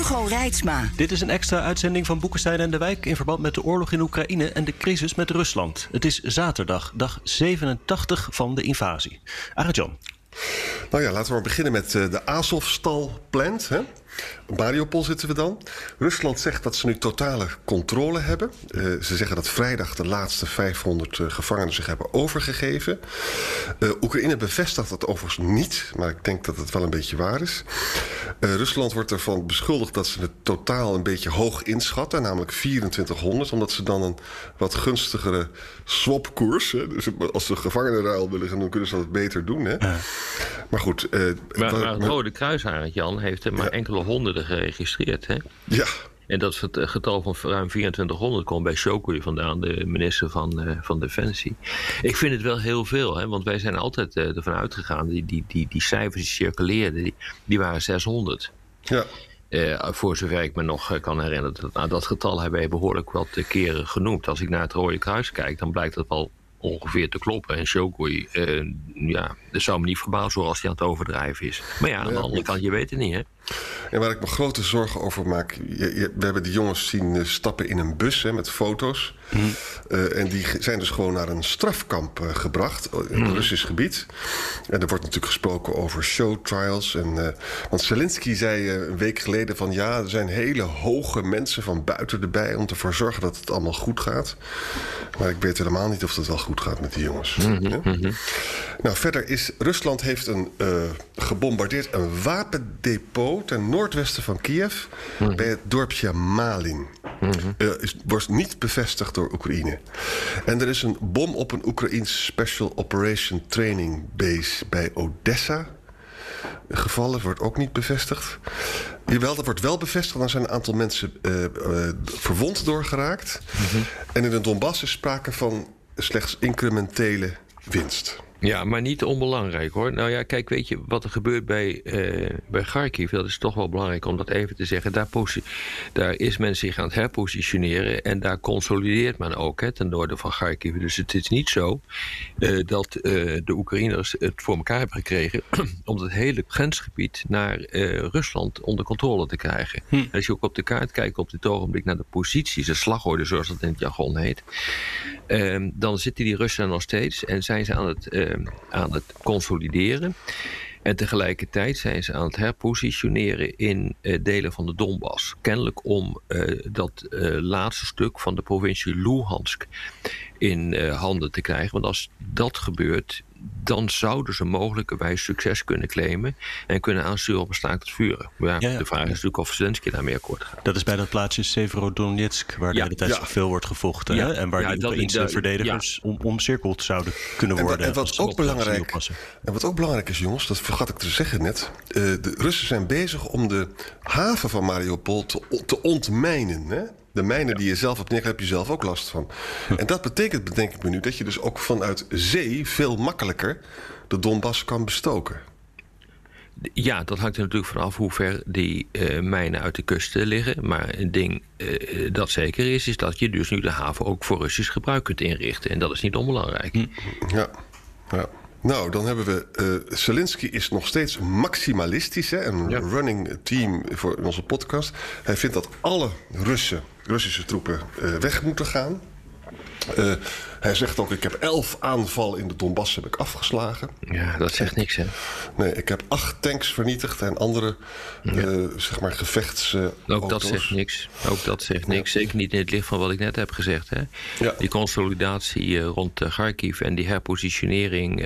Hugo Reitsma. Dit is een extra uitzending van Boekenstein en de Wijk in verband met de oorlog in Oekraïne en de crisis met Rusland. Het is zaterdag, dag 87 van de invasie. Arjan. Nou ja, laten we maar beginnen met uh, de Azovstal plant. Hè? Mariupol zitten we dan. Rusland zegt dat ze nu totale controle hebben. Uh, ze zeggen dat vrijdag de laatste 500 uh, gevangenen zich hebben overgegeven. Uh, Oekraïne bevestigt dat overigens niet, maar ik denk dat het wel een beetje waar is. Rusland wordt ervan beschuldigd dat ze het totaal een beetje hoog inschatten, namelijk 2400, omdat ze dan een wat gunstigere swapkoers. Hè, dus als ze gevangenenruil willen gaan, dan kunnen ze dat beter doen. Hè. Maar goed. maar, maar het Rode Kruis, Jan, heeft er maar ja. enkele honderden geregistreerd. Hè? Ja. En dat getal van ruim 2400 komt bij Shokui vandaan, de minister van, uh, van Defensie. Ik vind het wel heel veel, hè, want wij zijn altijd uh, ervan uitgegaan, die, die, die, die cijfers die circuleerden, die, die waren 600. Ja. Uh, voor zover ik me nog kan herinneren. Dat, nou, dat getal hebben wij behoorlijk wat keren genoemd. Als ik naar het Rode Kruis kijk, dan blijkt dat wel ongeveer te kloppen. En Shokoi, uh, ja, dat zou me niet verbazen als hij aan het overdrijven is. Maar ja, aan de ja, andere kant, je weet het niet hè. En waar ik me grote zorgen over maak... Je, je, we hebben die jongens zien uh, stappen in een bus hè, met foto's. Mm. Uh, en die zijn dus gewoon naar een strafkamp uh, gebracht in mm. Russisch gebied. En er wordt natuurlijk gesproken over show trials. En, want Zelensky zei een week geleden van... ja, er zijn hele hoge mensen van buiten erbij... om ervoor te zorgen dat het allemaal goed gaat. Maar ik weet helemaal niet of het wel goed gaat met die jongens. Mm -hmm, ja? -hmm. Nou, verder is... Rusland heeft een, gebombardeerd een wapendepot ten noordwesten van Kiev, mm -hmm. bij het dorpje Malin. Mm -hmm. uh, is, wordt niet bevestigd door Oekraïne. En er is een bom op een Oekraïns Special Operation Training Base bij Odessa gevallen, wordt ook niet bevestigd. Jawel, dat wordt wel bevestigd. Dan zijn een aantal mensen uh, uh, verwond doorgeraakt. Mm -hmm. En in de Donbass is sprake van slechts incrementele winst. Ja, maar niet onbelangrijk hoor. Nou ja, kijk, weet je wat er gebeurt bij, uh, bij Kharkiv? Dat is toch wel belangrijk om dat even te zeggen. Daar, daar is men zich aan het herpositioneren en daar consolideert men ook hè, ten noorden van Kharkiv. Dus het is niet zo uh, dat uh, de Oekraïners het voor elkaar hebben gekregen om het hele grensgebied naar Rusland onder controle te krijgen. Hm. Als je ook op de kaart kijkt op dit ogenblik naar de posities, de slagorde zoals dat in het jargon heet, dan zitten die Russen nog steeds en zijn ze aan het aan het consolideren. En tegelijkertijd zijn ze aan het herpositioneren in uh, delen van de Donbass. Kennelijk om uh, dat uh, laatste stuk van de provincie Luhansk in handen te krijgen. Want als dat gebeurt, dan zouden ze mogelijkerwijs succes kunnen claimen en kunnen aansturen op een staakt het vuren. Ja, ja, ja. De vraag is natuurlijk of Zelensky daarmee akkoord gaat. Dat is bij dat plaatsje Severodonetsk, waar de hele tijd veel wordt gevochten. Hè? En waar de Oekraïnse verdedigers om, omcirkeld zouden kunnen worden. En, en, wat ook belangrijk, en wat ook belangrijk is, jongens, dat vergat ik te zeggen net. Uh, de Russen zijn bezig om de haven van Mariupol te, te ontmijnen. Hè? De mijnen die je zelf hebt neergelegd, heb je zelf ook last van. En dat betekent, denk ik me nu, dat je dus ook vanuit zee veel makkelijker de Donbass kan bestoken. Ja, dat hangt er natuurlijk vanaf hoe ver die uh, mijnen uit de kusten liggen. Maar een ding uh, dat zeker is, is dat je dus nu de haven ook voor Russisch gebruik kunt inrichten. En dat is niet onbelangrijk. Ja, ja. Nou, dan hebben we. Uh, Zelensky is nog steeds maximalistisch. Hè, een ja. running team voor onze podcast. Hij vindt dat alle Russen, Russische troepen uh, weg moeten gaan. Uh, hij zegt ook: Ik heb elf aanvallen in de Donbass heb ik afgeslagen. Ja, dat zegt niks, hè? Nee, ik heb acht tanks vernietigd en andere ja. uh, zeg maar gevechts. Uh, ook auto's. dat zegt niks. Ook dat zegt niks. Ja. Zeker niet in het licht van wat ik net heb gezegd. Hè? Ja. Die consolidatie rond Kharkiv en die herpositionering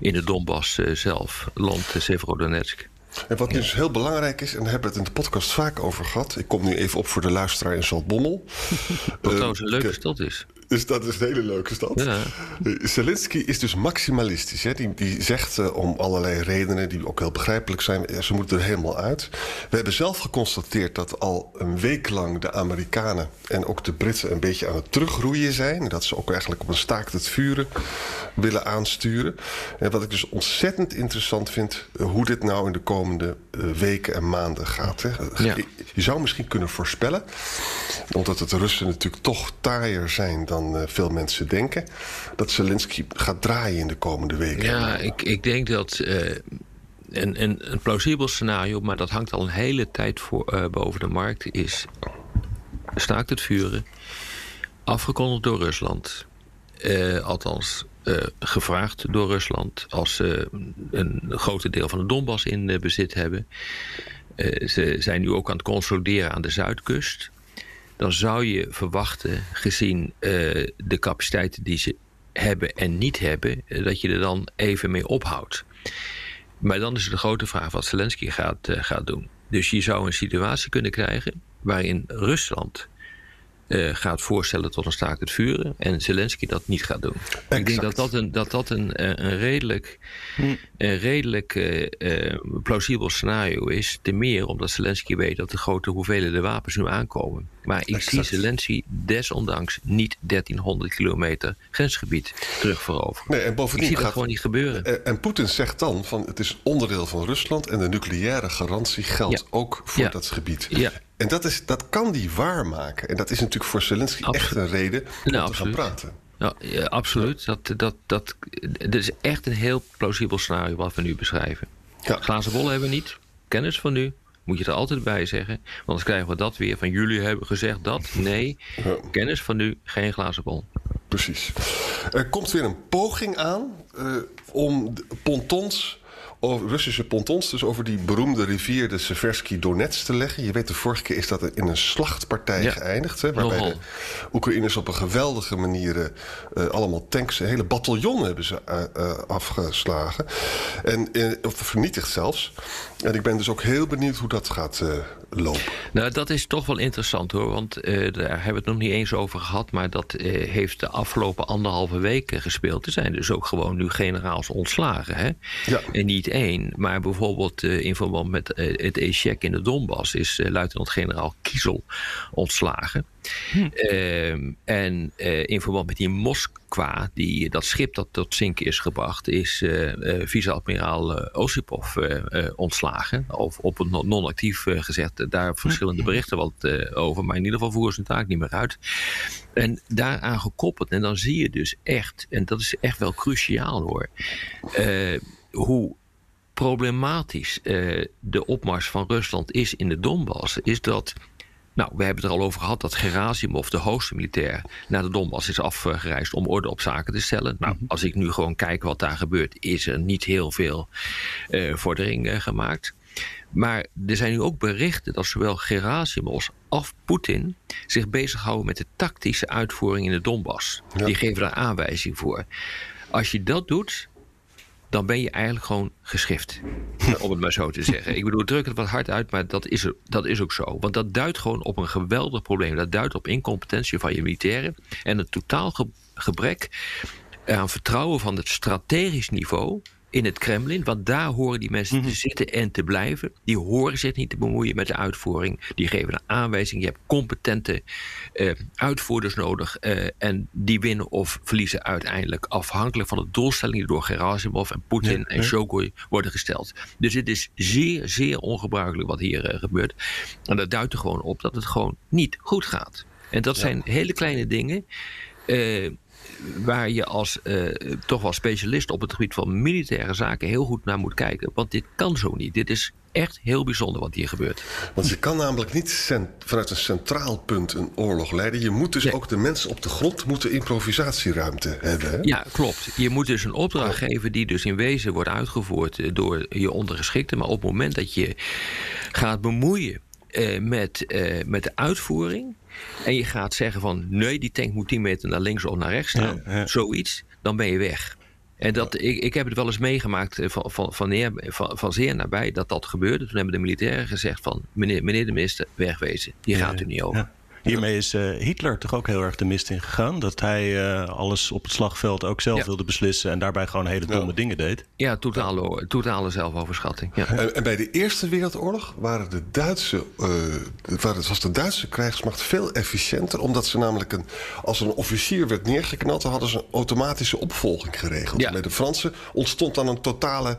in de Donbass zelf, land Severodonetsk. En wat dus heel belangrijk is, en daar hebben we het in de podcast vaak over gehad. Ik kom nu even op voor de luisteraar in Zaltbommel. Wat trouwens een leuke stad is. Dus dat is een hele leuke stad. Ja. Zelensky is dus maximalistisch. Hè? Die, die zegt uh, om allerlei redenen die ook heel begrijpelijk zijn... ze moeten er helemaal uit. We hebben zelf geconstateerd dat al een week lang... de Amerikanen en ook de Britten een beetje aan het terugroeien zijn. Dat ze ook eigenlijk op een staakt het vuren willen aansturen. En wat ik dus ontzettend interessant vind... Hoe dit nou in de komende weken en maanden gaat. Hè? Ja. Je zou misschien kunnen voorspellen... omdat het de Russen natuurlijk toch taaier zijn dan uh, veel mensen denken... dat Zelensky gaat draaien in de komende weken. Ja, ik, ik denk dat uh, een, een, een, plausibel scenario... maar dat hangt al een hele tijd voor, uh, boven de markt... is staakt het vuren, afgekondigd door Rusland. althans, gevraagd door Rusland... als ze een groot deel van de Donbass in bezit hebben... ze zijn nu ook aan het consolideren aan de zuidkust dan zou je verwachten, gezien uh, de capaciteiten die ze hebben en niet hebben, uh, dat je er dan even mee ophoudt. Maar dan is de grote vraag wat Zelensky gaat, uh, gaat doen. Dus je zou een situatie kunnen krijgen waarin Rusland gaat voorstellen tot een staakt het vuren en Zelensky dat niet gaat doen. Exact. Ik denk dat dat een, dat dat een, een redelijk, hm. een redelijk plausibel scenario is. Ten meer omdat Zelensky weet dat de grote hoeveelheden wapens nu aankomen. Maar ik exact. zie Zelensky desondanks niet 1300 kilometer grensgebied terug veroveren. Nee, en bovendien ik zie gaat, dat gewoon niet gebeuren. En, en Poetin zegt dan van het is onderdeel van Rusland en de nucleaire garantie geldt ja. ook voor ja. dat gebied. Ja. En dat, is, dat kan die waarmaken. En dat is natuurlijk voor Zelensky echt een reden om nou, te gaan praten. Ja, ja absoluut. Dat, dat, dat, dat is echt een heel plausibel scenario wat we nu beschrijven. Ja. Glazen bol hebben we niet. Kennis van nu. Moet je er altijd bij zeggen. Want anders krijgen we dat weer van jullie hebben gezegd dat. Nee, kennis van nu, geen glazen bol. Precies. Er komt weer een poging aan uh, om pontons over Russische pontons, dus over die beroemde rivier de Seversky Donets te leggen. Je weet, de vorige keer is dat in een slachtpartij Ja. geëindigd. Hè, waarbij Nogal. de Oekraïners op een geweldige manier eh, allemaal tanks, een hele bataljon hebben ze eh, eh, afgeslagen. En, eh, of vernietigd zelfs. En ik ben dus ook heel benieuwd hoe dat gaat eh, lopen. Nou, dat is toch wel interessant hoor. Want eh, daar hebben we het nog niet eens over gehad. Maar dat eh, heeft de afgelopen anderhalve weken gespeeld. Er zijn dus ook gewoon nu generaals ontslagen. Hè? Ja. En niet één. Maar bijvoorbeeld eh, in verband met eh, het echec in de Donbass... is eh, luitenant-generaal Kiesel ontslagen. Ehm, en eh, in verband met die Moskwa, die, dat schip dat tot zinken is gebracht, is eh, vice-admiraal Osipov ontslagen. Of op het non- non-actief gezet. Daar verschillende berichten wat over. Maar in ieder geval voeren ze zijn taak niet meer uit. En daaraan gekoppeld, en dan zie je dus echt, en dat is echt wel cruciaal hoor, hoe problematisch eh, de opmars van Rusland is in de Donbass, is dat. Nou, we hebben het er al over gehad dat Gerasimov, de hoogste militair, naar de Donbass is afgereisd om orde op zaken te stellen. Nou, als ik nu gewoon kijk wat daar gebeurt, is er niet heel veel eh, vordering eh, gemaakt. Maar er zijn nu ook berichten dat zowel Gerasimov als Poetin zich bezighouden met de tactische uitvoering in de Donbass. Ja. Die geven daar aanwijzing voor. Als je dat doet, dan ben je eigenlijk gewoon geschift. om het maar zo te zeggen. Ik bedoel, druk het wat hard uit, maar dat is, dat is ook zo. Want dat duidt gewoon op een geweldig probleem. Dat duidt op incompetentie van je militairen. En een totaal ge- gebrek aan vertrouwen van het strategisch niveau in het Kremlin. Want daar horen die mensen te zitten en te blijven. Die horen zich niet te bemoeien met de uitvoering. Die geven een aanwijzing. Je hebt competente eh, uitvoerders nodig. eh, en die winnen of verliezen uiteindelijk afhankelijk van de doelstellingen die door Gerasimov en Poetin Ja, en ja. Shogoi worden gesteld. Dus het is zeer, zeer ongebruikelijk wat hier eh, gebeurt. En dat duidt er gewoon op dat het gewoon niet goed gaat. En dat zijn hele kleine dingen. Waar je als eh, toch wel specialist op het gebied van militaire zaken heel goed naar moet kijken. Want dit kan zo niet. Dit is echt heel bijzonder wat hier gebeurt. Want je kan namelijk niet vanuit een centraal punt een oorlog leiden. Je moet dus Nee. ook de mensen op de grond moeten improvisatieruimte hebben. Hè? Ja, klopt. Je moet dus een opdracht geven die dus in wezen wordt uitgevoerd eh, door je ondergeschikte. Maar op het moment dat je gaat bemoeien eh, met, met de uitvoering. En je gaat zeggen van nee, die tank moet 10 meter naar links of naar rechts staan. Ja, ja. Zoiets. Dan ben je weg. En dat, ik, ik heb het wel eens meegemaakt eh, van, van, van, neer, van, van zeer nabij dat dat gebeurde. Toen hebben de militairen gezegd van meneer, meneer de minister, wegwezen. Die gaat er niet over. Hiermee is uh, Hitler toch ook heel erg de mist in gegaan. Dat hij uh, alles op het slagveld ook zelf wilde beslissen en daarbij gewoon hele domme dingen deed. Ja, totale, totale zelfoverschatting. Ja. En, en, bij de Eerste Wereldoorlog waren de Duitse, uh, was de Duitse krijgsmacht veel efficiënter. Omdat ze namelijk een, als een officier werd neergeknald, dan hadden ze een automatische opvolging geregeld. Ja. Bij de Fransen ontstond dan een totale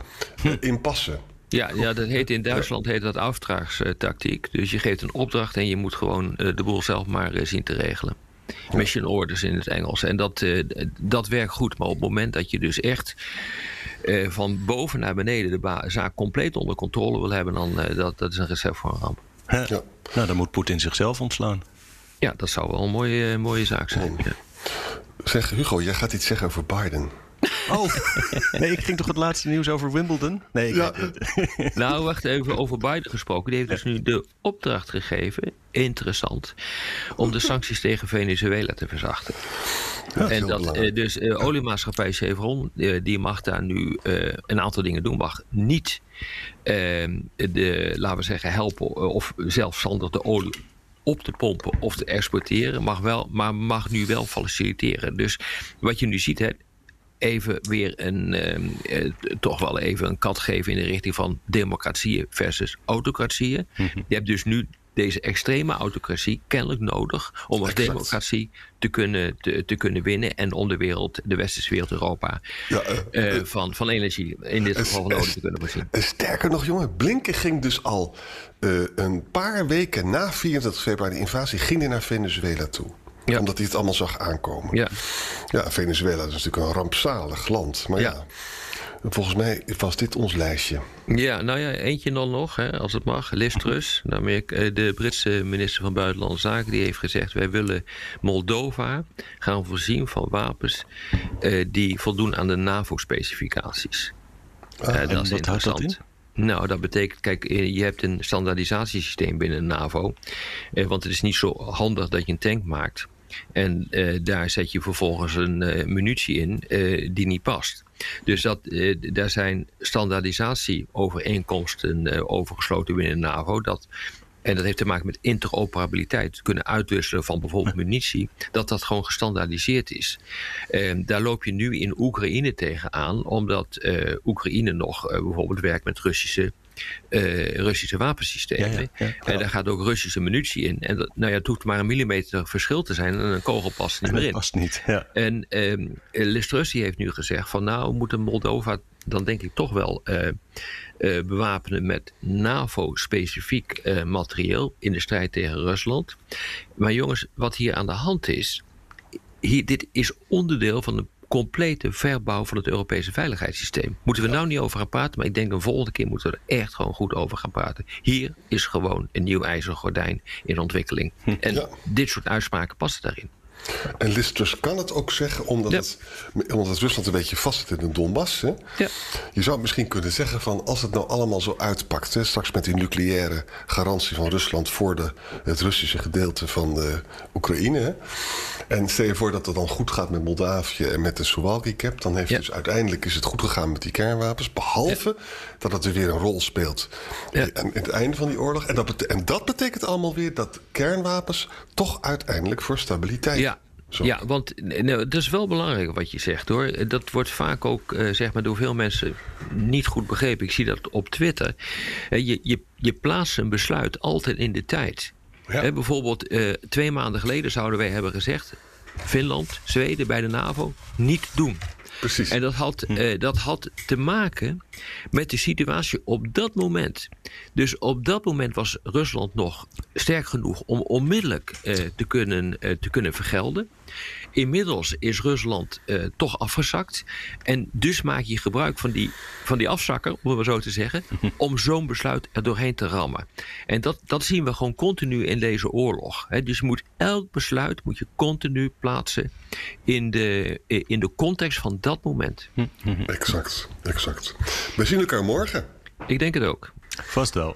impasse. Ja, ja, dat heet in Duitsland heet dat aftraagstactiek. Dus je geeft een opdracht en je moet gewoon de boel zelf maar zien te regelen. Mission orders in het Engels. En dat, dat werkt goed. Maar op het moment dat je dus echt uh, van boven naar beneden de zaak compleet onder controle wil hebben, dan uh, dat, dat is een recept voor een ramp. Ja. Nou, dan moet Poetin zichzelf ontslaan. Ja, dat zou wel een mooie, mooie zaak zijn. Ja. Zeg Hugo, jij gaat iets zeggen over Biden. Oh, nee, ik ging toch het laatste nieuws over Wimbledon? Nee, ik ja. Nou, wacht even, over Biden gesproken. Die heeft dus nu de opdracht gegeven, interessant, om de sancties tegen Venezuela te verzachten. Ja, en dat, uh, dus uh, oliemaatschappij Chevron, uh, die mag daar nu een aantal dingen doen. Mag niet, ehm, de, laten we zeggen, helpen of zelfstandig de olie op te pompen of te exporteren, mag wel, maar mag nu wel faciliteren. Dus wat je nu ziet, hè, even weer een, ehm, eh, toch wel even een kat geven in de richting van democratieën versus autocratieën. Mhm. Je hebt dus nu deze extreme autocratie kennelijk nodig om als democratie te kunnen, te, te, kunnen winnen en om de wereld, de westerse wereld, Europa, ja, uh, uh, van, van energie in dit geval van nodig te kunnen voorzien. Sterker nog, jongen, Blinken ging dus al een paar weken na 24 februari de invasie ging hij naar Venezuela toe. Ja. Omdat hij het allemaal zag aankomen. Ja. Ja, Venezuela is natuurlijk een rampzalig land. Maar ja. Volgens mij was dit ons lijstje. Ja, nou ja, eentje dan nog, hè, als het mag. Liz Truss, de, de Britse minister van Buitenlandse Zaken... die heeft gezegd, wij willen Moldova gaan voorzien van wapens... Eh, die voldoen aan de NAVO-specificaties. Ah, uh, dat is interessant. Nou, dat betekent, kijk, eh, je hebt een standaardisatiesysteem binnen de NAVO. Eh, want het is niet zo handig dat je een tank maakt. En uh, daar zet je vervolgens een uh, munitie in uh, die niet past. Dus dat, daar zijn standaardisatieovereenkomsten overgesloten binnen de NAVO. Dat en dat heeft te maken met interoperabiliteit. Kunnen uitwisselen van bijvoorbeeld munitie. Dat dat gewoon gestandaardiseerd is. Uh, daar loop je nu in Oekraïne tegenaan. Omdat Oekraïne nog bijvoorbeeld werkt met Russische uh, Russische wapensystemen. Ja, ja, ja. En daar gaat ook Russische munitie in. En dat, nou ja, het hoeft maar een millimeter verschil te zijn en een kogel past niet meer in. Past niet, ja. En um, heeft nu gezegd van nou, we moeten Moldova dan denk ik toch wel uh, uh, bewapenen met NAVO-specifiek materieel in de strijd tegen Rusland. Maar jongens, wat hier aan de hand is, hier, dit is onderdeel van de complete verbouw van het Europese veiligheidssysteem. Moeten we nou niet over gaan praten, maar ik denk de volgende keer moeten we er echt gewoon goed over gaan praten. Hier is gewoon een nieuw ijzeren gordijn in ontwikkeling. Hm. En dit soort uitspraken passen daarin. En Listrus kan het ook zeggen, omdat, het, omdat Rusland een beetje vastzit in de Donbass. Hè? Ja. Je zou misschien kunnen zeggen van als het nou allemaal zo uitpakt, hè, straks met die nucleaire garantie van Rusland voor de, het Russische gedeelte van de Oekraïne. Hè? En stel je voor dat het dan goed gaat met Moldavië en met de Suwalki Cap, dan heeft dus uiteindelijk is het goed gegaan met die kernwapens. Behalve dat het er weer een rol speelt aan het einde van die oorlog. En dat, en dat betekent allemaal weer dat kernwapens toch uiteindelijk voor stabiliteit ja. Ja, want nou, dat is wel belangrijk wat je zegt hoor. Dat wordt vaak ook uh, zeg maar, door veel mensen niet goed begrepen. Ik zie dat op Twitter. Uh, je, je, je plaatst een besluit altijd in de tijd. Ja. bijvoorbeeld uh, twee maanden geleden zouden wij hebben gezegd... Finland, Zweden bij de NAVO, niet doen. Precies. En dat had, hm. uh, dat had te maken met de situatie op dat moment. Dus op dat moment was Rusland nog sterk genoeg om onmiddellijk uh, te, kunnen, uh, te kunnen vergelden. Inmiddels is Rusland uh, toch afgezakt. En dus maak je gebruik van die, van die afzakker, om het maar zo te zeggen, om zo'n besluit er doorheen te rammen. En dat, dat zien we gewoon continu in deze oorlog. Hè. Dus je moet elk besluit moet je continu plaatsen in de, in de context van dat moment. Exact, exact. We zien elkaar morgen. Ik denk het ook. Vast wel.